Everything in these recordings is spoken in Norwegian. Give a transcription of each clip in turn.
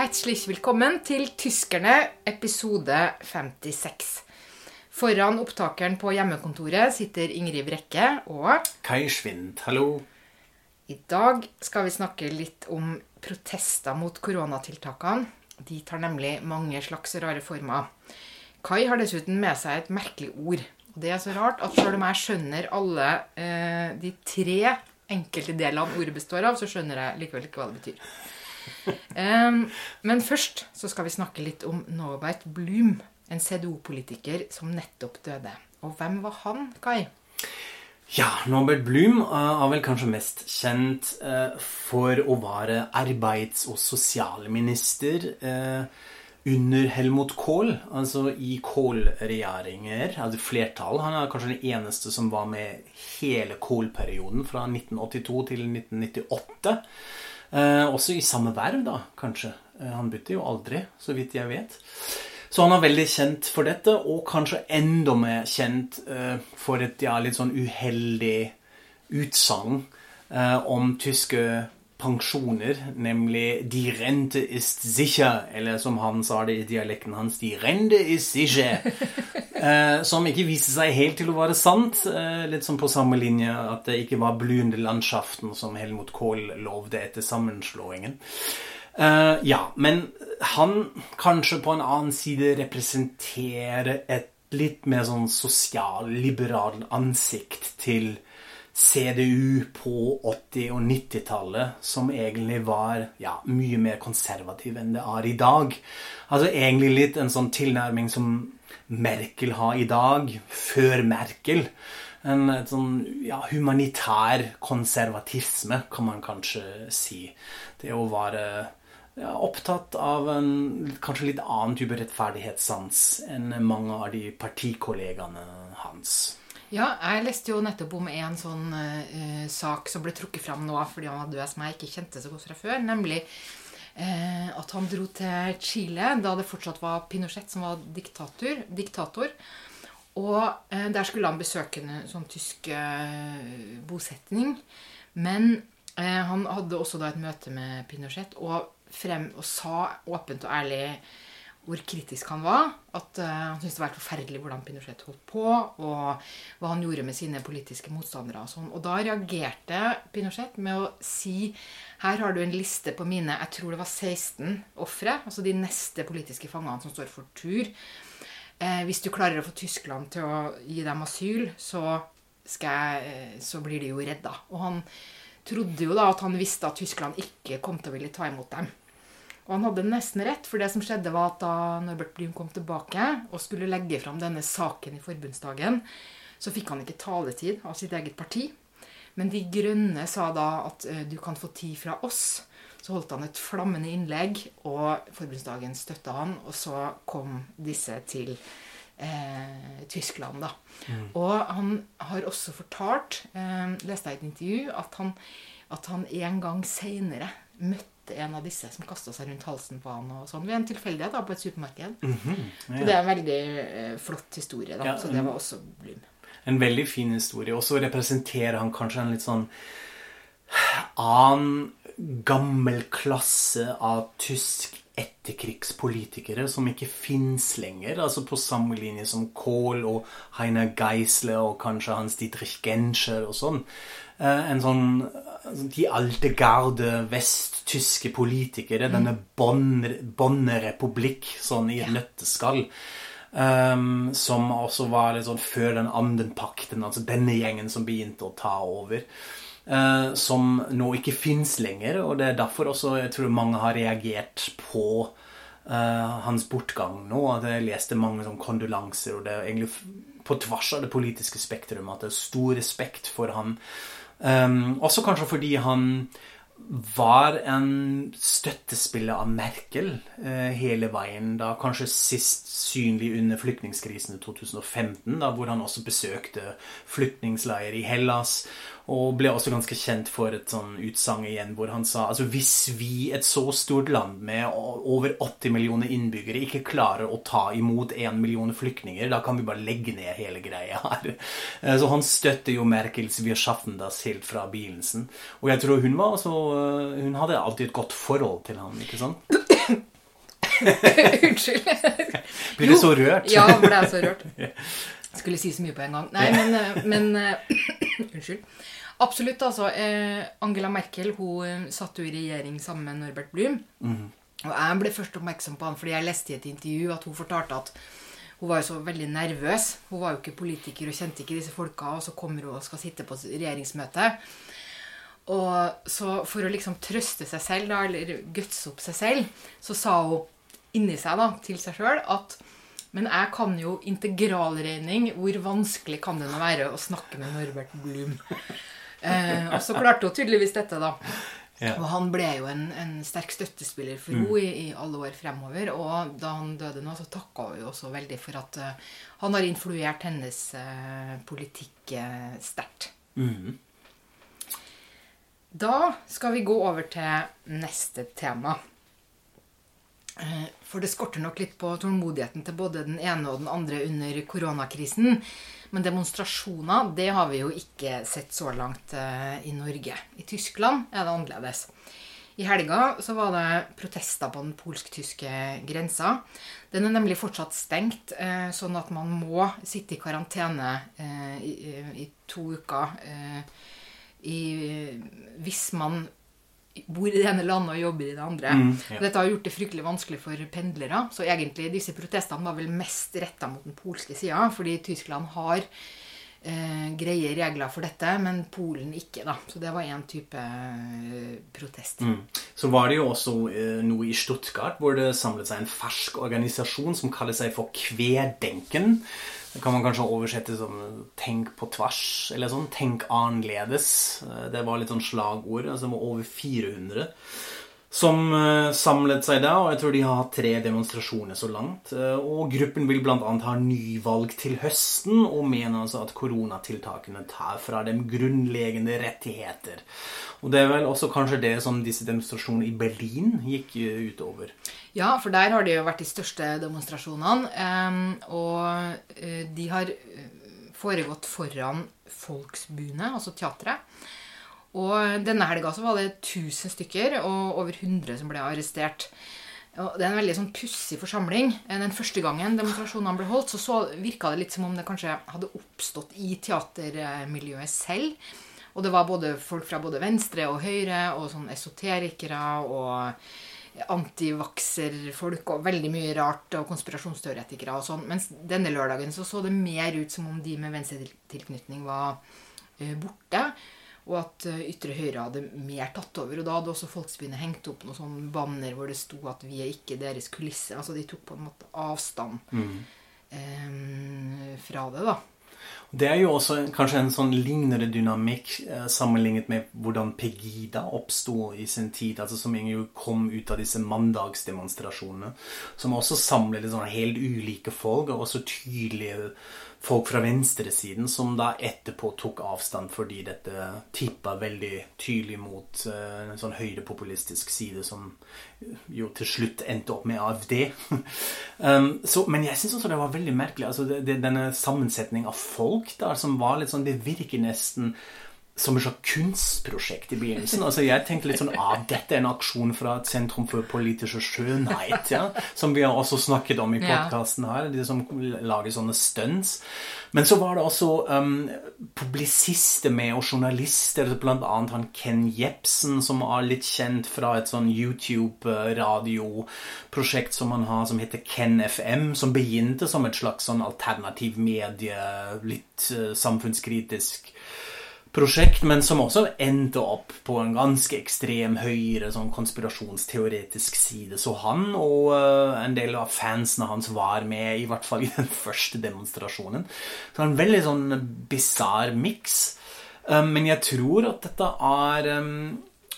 Herzlich velkommen til Tyskerne, episode 56. Foran opptakeren på hjemmekontoret sitter Ingrid Brekke, og Kai Schwind, hallo. i dag skal vi snakke litt om protester mot koronatiltakene. De tar nemlig mange slags rare former. Kai har dessuten med seg et merkelig ord. Og det er så rart at selv om jeg skjønner alle eh, de tre enkelte delene ordet består av, så skjønner jeg likevel ikke hva det betyr. Em, men først så skal vi snakke litt om Norbert Blum, en CDO-politiker som nettopp døde. Og hvem var han, Kai? Ja, Norbert Blum eh, er vel kanskje mest kjent eh, for å være arbeids- og sosialminister eh, under Helmut Kohl, altså i Kohl-regjeringer, altså flertall. Han er kanskje den eneste som var med hele Kohl-perioden fra 1982 til 1998. Eh, også i samme verv, da, kanskje. Eh, han bytter jo aldri, så vidt jeg vet. Så han er veldig kjent for dette, og kanskje enda mer kjent eh, for et ja, litt sånn uheldig utsagn om tyske pensjoner, nemlig 'Die Rente ist sicher', eller som han sa det i dialekten hans 'Die Rente ist sicher'. Eh, som ikke viste seg helt til å være sant. Eh, litt som på samme linje at det ikke var blühende landschaften som Helmut Kohl lovde etter sammenslåingen. Eh, ja, men han kanskje på en annen side representerer et litt mer sånn sosialliberalt ansikt til CDU på 80- og 90-tallet, som egentlig var ja, mye mer konservativ enn det er i dag. Altså egentlig litt en sånn tilnærming som Merkel har i dag, før Merkel. En sånn ja, humanitær konservatisme, kan man kanskje si. Det å være ja, opptatt av en kanskje litt annen type rettferdighetssans enn mange av de partikollegaene hans. Ja, jeg leste jo nettopp om en sånn uh, sak som ble trukket fram nå fordi han var død, som jeg ikke kjente så godt fra før. Nemlig uh, at han dro til Chile da det fortsatt var Pinochet som var diktator. diktator. Og uh, der skulle han besøke en sånn tysk bosetning. Men han hadde også da et møte med Pinochet og, frem, og sa åpent og ærlig hvor kritisk han var. At uh, han syntes det var forferdelig hvordan Pinochet holdt på, og hva han gjorde med sine politiske motstandere. Og sånn. Og da reagerte Pinochet med å si her har du en liste på mine jeg tror det var 16 ofre, altså de neste politiske fangene som står for tur. Eh, hvis du klarer å få Tyskland til å gi dem asyl, så, jeg, eh, så blir de jo redda. Og han trodde jo da at han visste at Tyskland ikke kom til å ville ta imot dem. Og han hadde nesten rett, for det som skjedde var at da Norbert Blüm kom tilbake og skulle legge fram denne saken i forbundsdagen, så fikk han ikke taletid av sitt eget parti. Men De Grønne sa da at eh, du kan få tid fra oss. Så holdt han et flammende innlegg, og forbundsdagen støtta han. Og så kom disse til eh, Tyskland, da. Og han har også fortalt, eh, leste jeg i et intervju, at han, at han en gang seinere møtte en av disse som kasta seg rundt halsen på han og sånn, ved en tilfeldighet da, på et supermarked. Så det er en veldig eh, flott historie, da. Ja, så det var også Blum. En veldig fin historie. Og så representerer han kanskje en litt sånn annen gammel klasse av tysk etterkrigspolitikere som ikke fins lenger. Altså på samme linje som Kohl og Heiner Geisler og kanskje Hans Dietrich Genscher og sånn. Eh, En sånn De alte garde vesttyske politikere. Denne Bonn- Bonnerepublikk sånn i et nøtteskall. Um, som også var litt sånn før den Anden-pakten, altså denne gjengen som begynte å ta over. Eh, som nå ikke fins lenger, og det er derfor også jeg tror mange har reagert på eh, hans bortgang nå. At jeg leste mange sånn kondolanser, og det er egentlig på tvers av det politiske spektrum at det er stor respekt for han. Um, også kanskje fordi han var en støttespiller av Merkel eh, hele veien. da Kanskje sist synlig under flyktningkrisen i 2015, da, hvor han også besøkte flyktningleirer i Hellas. Og ble også ganske kjent for et sånn utsagn igjen hvor han sa altså hvis vi, et så stort land med over 80 millioner innbyggere, ikke klarer å ta imot 1 million flyktninger, da kan vi bare legge ned hele greia her. Eh, Så han støtter jo Merkels 'Wir schaffen das' helt fra begynnelsen. Og jeg tror hun var også Hun hadde alltid et godt forhold til ham, ikke sant? Unnskyld. Blir du så rørt? Ja, ble jeg så rørt. Skulle si så mye på en gang. Nei, men, eh, men eh, Unnskyld. Absolutt, altså. eh, Angela Merkel hun satt jo i regjering sammen med Norbert Blum. Og jeg ble først oppmerksom på han fordi jeg leste i et intervju at hun fortalte at hun var jo så veldig nervøs. Hun var jo ikke politiker og kjente ikke disse folka, og så kommer hun og skal sitte på regjeringsmøte. Og så for å liksom trøste seg selv, da, eller gutse opp seg selv, så sa hun inni seg da, til seg sjøl at Men jeg kan jo integralregning. Hvor vanskelig kan det nå være å snakke med Norbert Blum? Eh, og så klarte hun tydeligvis dette, da. Ja. Og han ble jo en, en sterk støttespiller for henne i, i alle år fremover. Og da han døde nå, så takka hun jo også veldig for at uh, han har influert hennes uh, politikk uh, sterkt. Mm. Da skal vi gå over til neste tema. Eh, For det skorter nok litt på tålmodigheten til både den ene og den andre under koronakrisen. Men demonstrasjoner det har vi jo ikke sett så langt eh, i Norge. I Tyskland er det annerledes. I helga så var det protester på den polsk-tyske grensa. Den er nemlig fortsatt stengt, eh, sånn at man må sitte i karantene i, to uker. hvis man bor i det ene landet og jobber i det andre. Mm, ja. Dette har gjort det fryktelig vanskelig for pendlere. Så egentlig disse protestene var vel mest retta mot den polske sida, fordi Tyskland har eh, greie regler for dette, men Polen ikke. da. Så det var én type eh, protest. Mm. Så var det jo også eh, noe i Stuttgart hvor det samlet seg en fersk organisasjon som kaller seg for Kvedenken. Det kan man kanskje oversette som 'tenk på tvers', eller sånn 'tenk annerledes'. Eh, Det var litt sånn slagord. altså Det var over 400 som eh, samlet seg da, og jeg tror de har hatt tre demonstrasjoner så langt. Eh, Og gruppen vil bl.a. ha nyvalg til høsten, og mener altså at koronatiltakene tar fra dem grunnleggende rettigheter. Og det er vel også kanskje det som disse demonstrasjonene i Berlin gikk eh, utover. Ja, for der har det jo vært de største demonstrasjonene. og de har foregått foran Folksbune, altså teatret. Og denne helga så var det 1000 stykker og over 100 som ble arrestert. Og det er en veldig sånn pussig forsamling. Den første gangen demonstrasjonene ble holdt, så, så virka det litt som om det kanskje hadde oppstått i teatermiljøet selv. Og det var både folk fra både venstre og høyre, og sånn esoterikere og antivakserfolk og veldig mye rart, og konspirasjonsteoretikere og sånn. Mens denne lørdagen så, så det mer ut som om de med venstretilknytning var eh, borte. Og at eh, ytre høyre hadde mer tatt over. Og da hadde også Folksbyen hengt opp noen sånne banner hvor det sto at 'vi er ikke deres kulisse'. Altså de tok på en måte avstand eh, fra det, da. Det er jo også kanskje en sånn lignende dynamikk eh, sammenlignet med hvordan Pegida oppsto i sin tid, altså som jo kom ut av disse mandagsdemonstrasjonene, som også samlet sånn helt ulike folk, og også tydelige folk fra venstresiden, som da etterpå tok avstand fordi dette tippa veldig tydelig mot eh, en sånn høyrepopulistisk side som jo til slutt endte opp med AFD. um, så, men jeg syns også det var veldig merkelig. altså det, det, Denne sammensetning av folk der som var litt sånn Det virker nesten som et slags kunstprosjekt i begynnelsen. Altså Jeg tenkte litt sånn ah, dette er en aksjon fra et Sentrum for politisk skjønnhet, ja, som vi har også snakket om i podkasten her. De som lager sånne stunts. Men så var det også um, publisister med, og journalister. Blant annet han Ken Jepsen, som er litt kjent fra et sånn YouTube-radioprosjekt som han har, som heter Ken FM. Som begynte som et slags sånn alternativ medie, litt uh, samfunnskritisk prosjekt, men som også endte opp på en ganske ekstrem høyre sånn konspirasjonsteoretisk side. Så han og eh, en del av fansene hans var med, i hvert fall i den første demonstrasjonen. Så en veldig sånn bisarr miks. Um, men jeg tror at dette er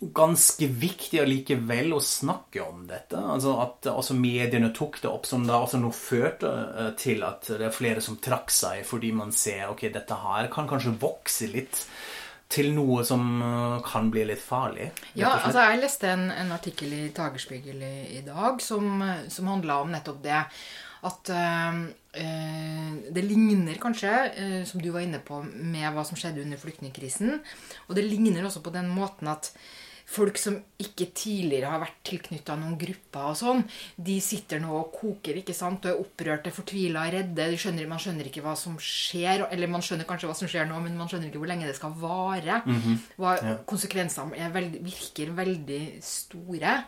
ganske viktig allikevel å snakke om dette. Altså At også mediene tok det opp, som da også noe førte eh, til at det er flere som trakk seg, fordi man ser ok, dette her kan kanskje vokse litt til noe som eh, kan bli litt farlig. Ja, altså jeg leste en, en artikkel i Tagerspiegel i, i dag som, som handla om nettopp det. At eh, eh, det ligner kanskje, eh, som du var inne på, med hva som skjedde under flyktningkrisen. Og det ligner også på den måten at folk som ikke tidligere har vært tilknytta noen grupper og sånn, de sitter nå og koker ikke sant, og er opprørte, fortvila, redde. De skjønner, man skjønner ikke hva som skjer. Eller man skjønner kanskje hva som skjer nå, men man skjønner ikke hvor lenge det skal vare. Hva Konsekvensene er veldig, virker veldig store.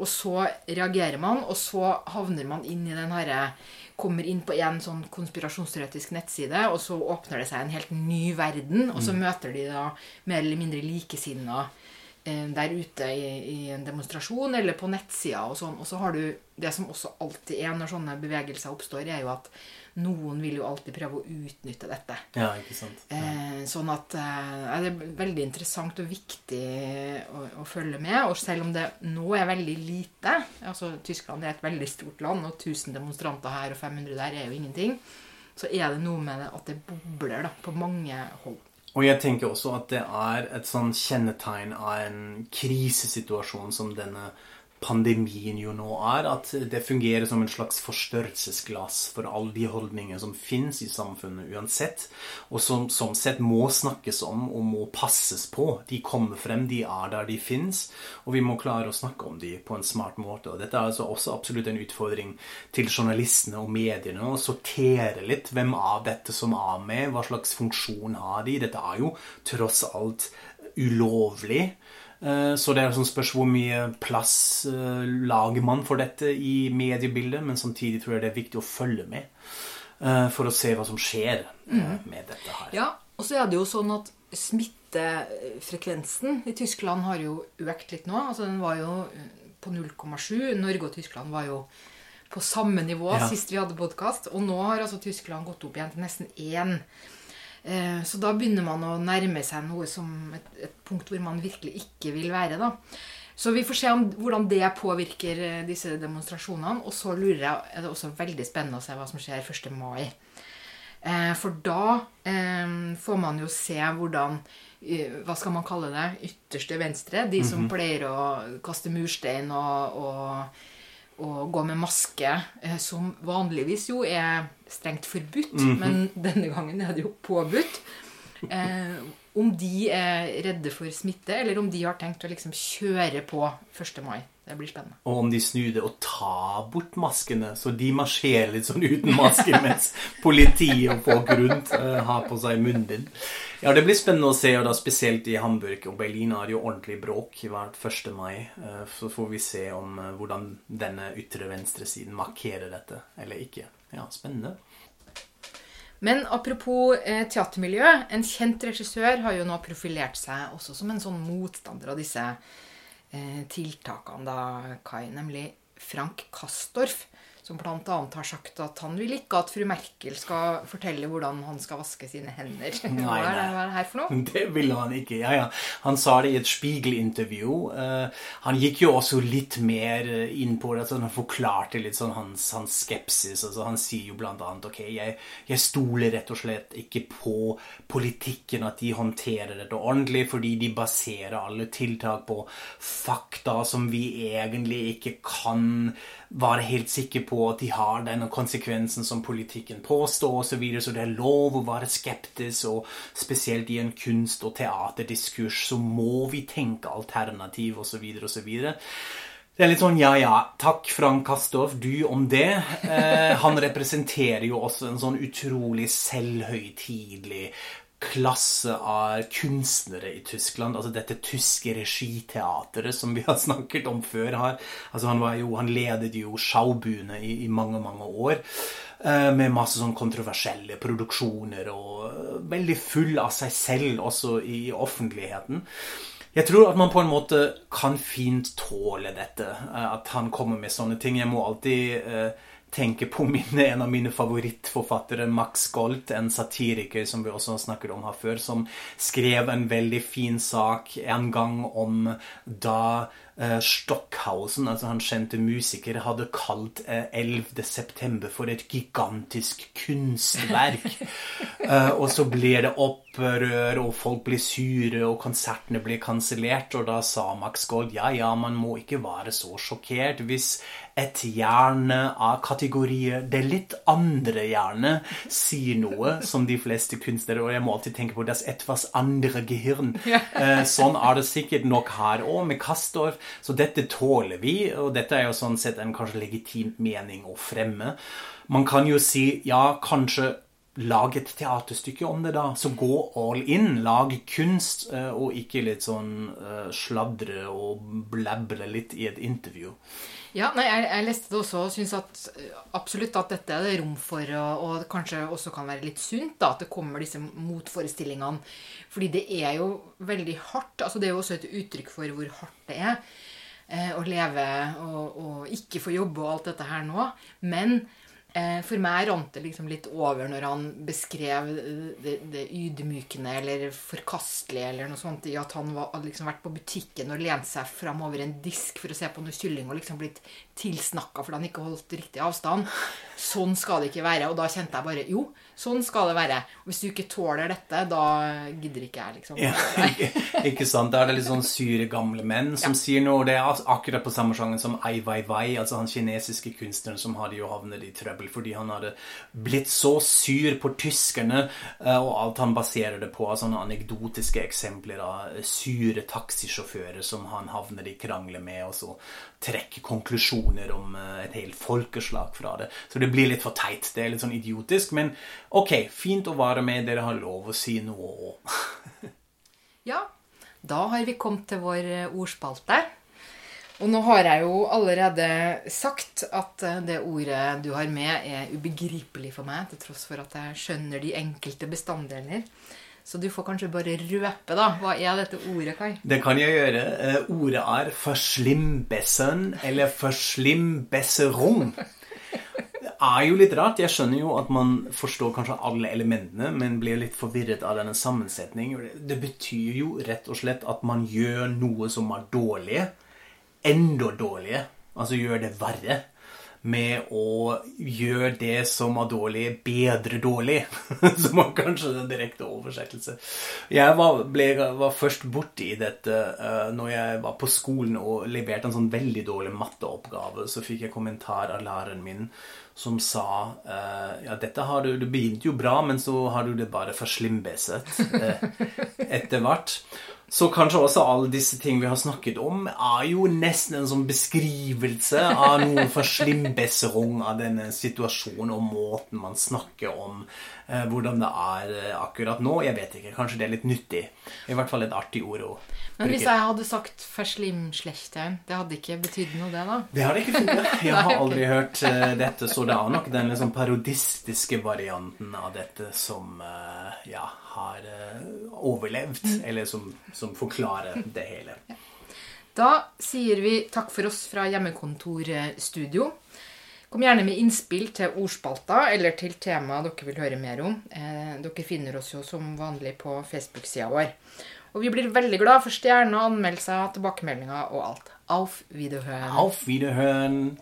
Og så reagerer man, og så havner man inn i den herre Kommer inn på en sånn konspirasjonsteoretisk nettside, og så åpner det seg en helt ny verden. Og så møter de da mer eller mindre likesinna der ute i, i en demonstrasjon eller på nettsida og sånn. Og så har du det som også alltid er når sånne bevegelser oppstår, er jo at noen vil jo alltid prøve å utnytte dette. Ja, ikke sant. Ja. Eh, sånn at eh, det er veldig interessant og viktig å, å, følge med. Og selv om det nå er veldig lite altså Tyskland er et veldig stort land, og 1000 demonstranter her og 500 der er jo ingenting. Så er det noe med det at det bobler da, på mange hold. Og jeg tenker også at det er et sånn kjennetegn av en krisesituasjon som denne pandemien jo nå er, at det fungerer som en slags forstørrelsesglass for alle de holdninger som finnes i samfunnet uansett, og som som sett må snakkes om og må passes på. De kommer frem, de er der de finnes, og vi må klare å snakke om de på en smart måte. Og dette er altså også absolutt en utfordring til journalistene og mediene å sortere litt hvem av dette som er med, hva slags funksjon har de. Dette er jo tross alt ulovlig. Eh, så det er sånn spørs hvor mye plass eh, lager man for dette i mediebildet, men samtidig tror jeg det er viktig å følge med eh, for å se hva som skjer med dette her. Ja, og så er det jo sånn at smittefrekvensen i Tyskland har jo økt litt nå. Altså den var jo på 0,7. Norge og Tyskland var jo på samme nivå ja. sist vi hadde podkast. Og nå har altså Tyskland gått opp igjen til nesten 1. Eh, så da begynner man å nærme seg noe som et, et, punkt hvor man virkelig ikke vil være. da. Så vi får se om, hvordan det påvirker eh, disse demonstrasjonene. Og så lurer jeg, er det også veldig spennende å se hva som skjer 1. mai. Eh, for da får man jo se hvordan Hva skal man kalle det? Ytterste venstre. De som mm -hmm. pleier å kaste murstein og, og å gå med maske, eh, som vanligvis jo er strengt forbudt, mm -hmm. men denne gangen er det jo påbudt. Eh, om de er redde for smitte, eller om de har tenkt å liksom kjøre på 1. mai. Det blir spennende. Og om de snur det og tar bort maskene, så de marsjerer litt sånn uten maske, mens politiet og folk rundt uh, har på seg munnbind. Ja, det blir spennende å se, og da spesielt i Hamburg og Berlin er det jo ordentlig bråk hvert 1. mai. Uh, så får vi se om uh, hvordan denne ytre venstresiden markerer dette eller ikke. Ja, spennende. Men apropos eh, teatermiljø. En kjent regissør har jo nå profilert seg også som en sånn motstander av disse tiltakene, da, Kai. Nemlig Frank Kastorf som bl.a. har sagt at han vil ikke at fru Merkel skal fortelle hvordan han skal vaske sine hender. Nei, hva, er det, hva er det her for noe? Det ville han ikke. Ja, ja. Han sa det i et Spiegel-intervju. Uh, han gikk jo også litt mer eh, inn på det. så han forklarte litt sånn hans, hans skepsis. Altså, han sier jo bl.a. ok, jeg, jeg stoler rett og slett ikke på politikken, at de håndterer dette ordentlig, fordi de baserer alle tiltak på fakta som vi egentlig ikke kan være helt sikre på at de har denne konsekvensen som politikken påstår osv., så, videre, så det er lov å være skeptisk, og spesielt i en kunst- og teaterdiskurs så må vi tenke alternativ osv. osv. Det er litt sånn ja, ja, takk Frank Kastorf, du om det. Eh, han representerer jo også en sånn utrolig selvhøytidelig klasse av kunstnere i Tyskland. Altså dette tyske regiteateret som vi har snakket om før. Altså han, jo, han ledet jo Schaubühne i, i, mange, mange år. Eh, med masse sånn kontroversielle produksjoner og eh, veldig full av seg selv også i offentligheten. Jeg tror at man på en måte kan fint tåle dette. Eh, at han kommer med sånne ting. Jeg må alltid tenker på mine, en av mine favorittforfattere, Max Golt, en satiriker som vi også har snakket om her før, som skrev en veldig fin sak en gang om da uh, Stockhausen, altså han kjente musiker, hadde kalt uh, 11. september for et gigantisk kunstverk. Eh, og så blir det opprør, og folk blir sure, og konsertene blir kansellert. Og da sa Max Gold ja, ja, man må ikke være så sjokkert hvis et hjerne av kategorier det litt andre hjernet sier noe som de fleste kunstnere Og jeg må alltid tenke på das etwas andre gehirn. Eh, sånn er det sikkert nok her òg, med Castor. Så dette tåler vi, og dette er jo sånn sett en kanskje legitim mening å fremme. Man kan jo si ja, kanskje lag et teaterstykke om det, da. Så gå all in. Lag kunst, eh, og ikke litt sånn uh, sladre og blabre litt i et intervju. Ja, nei, jeg, jeg, leste det også og syns at absolutt at dette er det rom for, og, og kanskje også kan være litt sunt da, at det kommer disse motforestillingene. Fordi det er jo veldig hardt. altså Det er jo også et uttrykk for hvor hardt det er eh, å leve og, og ikke få jobbe og alt dette her nå. Men Eh, for meg rant det liksom litt over når han beskrev det, det ydmykende eller forkastelige eller noe sånt i at han var, hadde liksom vært på butikken og lent seg fram over en disk for å se på noe kylling og liksom blitt tilsnakka fordi han ikke holdt riktig avstand. Sånn skal det ikke være. Og da kjente jeg bare Jo, sånn skal det være. Hvis du ikke tåler dette, da gidder ikke jeg, liksom. Ja, ikke sant. Da er det litt sånn syre gamle menn som ja. sier noe. Og Det er akkurat på samme sjangen som Ai Weiwei, altså han kinesiske kunstneren som hadde jo havnet i trøbbel fordi han hadde blitt så sur på tyskerne, eh, og alt han baserer det på av sånne anekdotiske eksempler av sure taxisjåfører som han havner i krangler med, og så trekker konklusjoner om eh, et helt folkeslag fra det. Så det blir litt for teit. Det er litt sånn idiotisk. Men ok, fint å være med. Dere har lov å si noe òg. ja, da har vi kommet til vår eh, ordspalte. Og nå har jeg jo allerede sagt at eh, det ordet du har med, er ubegripelig for meg, til tross for at jeg skjønner de enkelte bestanddeler. Så du får kanskje bare røpe, da. Hva er dette ordet, Kai? Det kan jeg gjøre. Uh, ordet er 'forslimbessen' eller 'forslimbesserung'. Det er jo litt rart. Jeg skjønner jo at man forstår kanskje alle elementene, men blir litt forvirret av denne sammensetningen. Det betyr jo rett og slett at man gjør noe som er dårlig, enda dårlige, Altså gjør det verre med å gjøre det som er dårlig, bedre dårlig. som var kanskje den direkte oversettelse. Jeg var, ble, var først borti dette uh, når jeg var på skolen og leverte en sånn veldig dårlig matteoppgave. Så fikk jeg kommentar av læreren min som sa uh, ja, dette har du, du begynte jo bra, men så har du det bare forslimbeset uh, etter hvert. Så kanskje også alle disse ting vi har snakket om, er jo nesten en sånn beskrivelse av noen forslimbesserung av denne situasjonen og måten man snakker om eh, hvordan det er eh, akkurat nå. Jeg vet ikke. Kanskje det er litt nyttig. I hvert fall et artig ord å bruke. Men hvis jeg hadde sagt 'forslimslechteren', det hadde ikke betydd noe, det, da? Det hadde ikke funnet. Jeg har aldri hørt uh, dette, så det er nok den liksom parodistiske varianten av dette som uh, ja, har uh, overlevd, mm. eller som, som, forklarer det hele. Da sier vi takk for oss fra Hjemmekontorstudio. Kom gjerne med innspill til ordspalta eller til tema dere vil høre mer om. Eh, dere finner oss jo som vanlig på Facebook-sida vår. Og vi blir veldig glad for stjerner, anmeldelser, tilbakemeldinger og alt. Auf Wiederhøen. Auf Wiederhøen.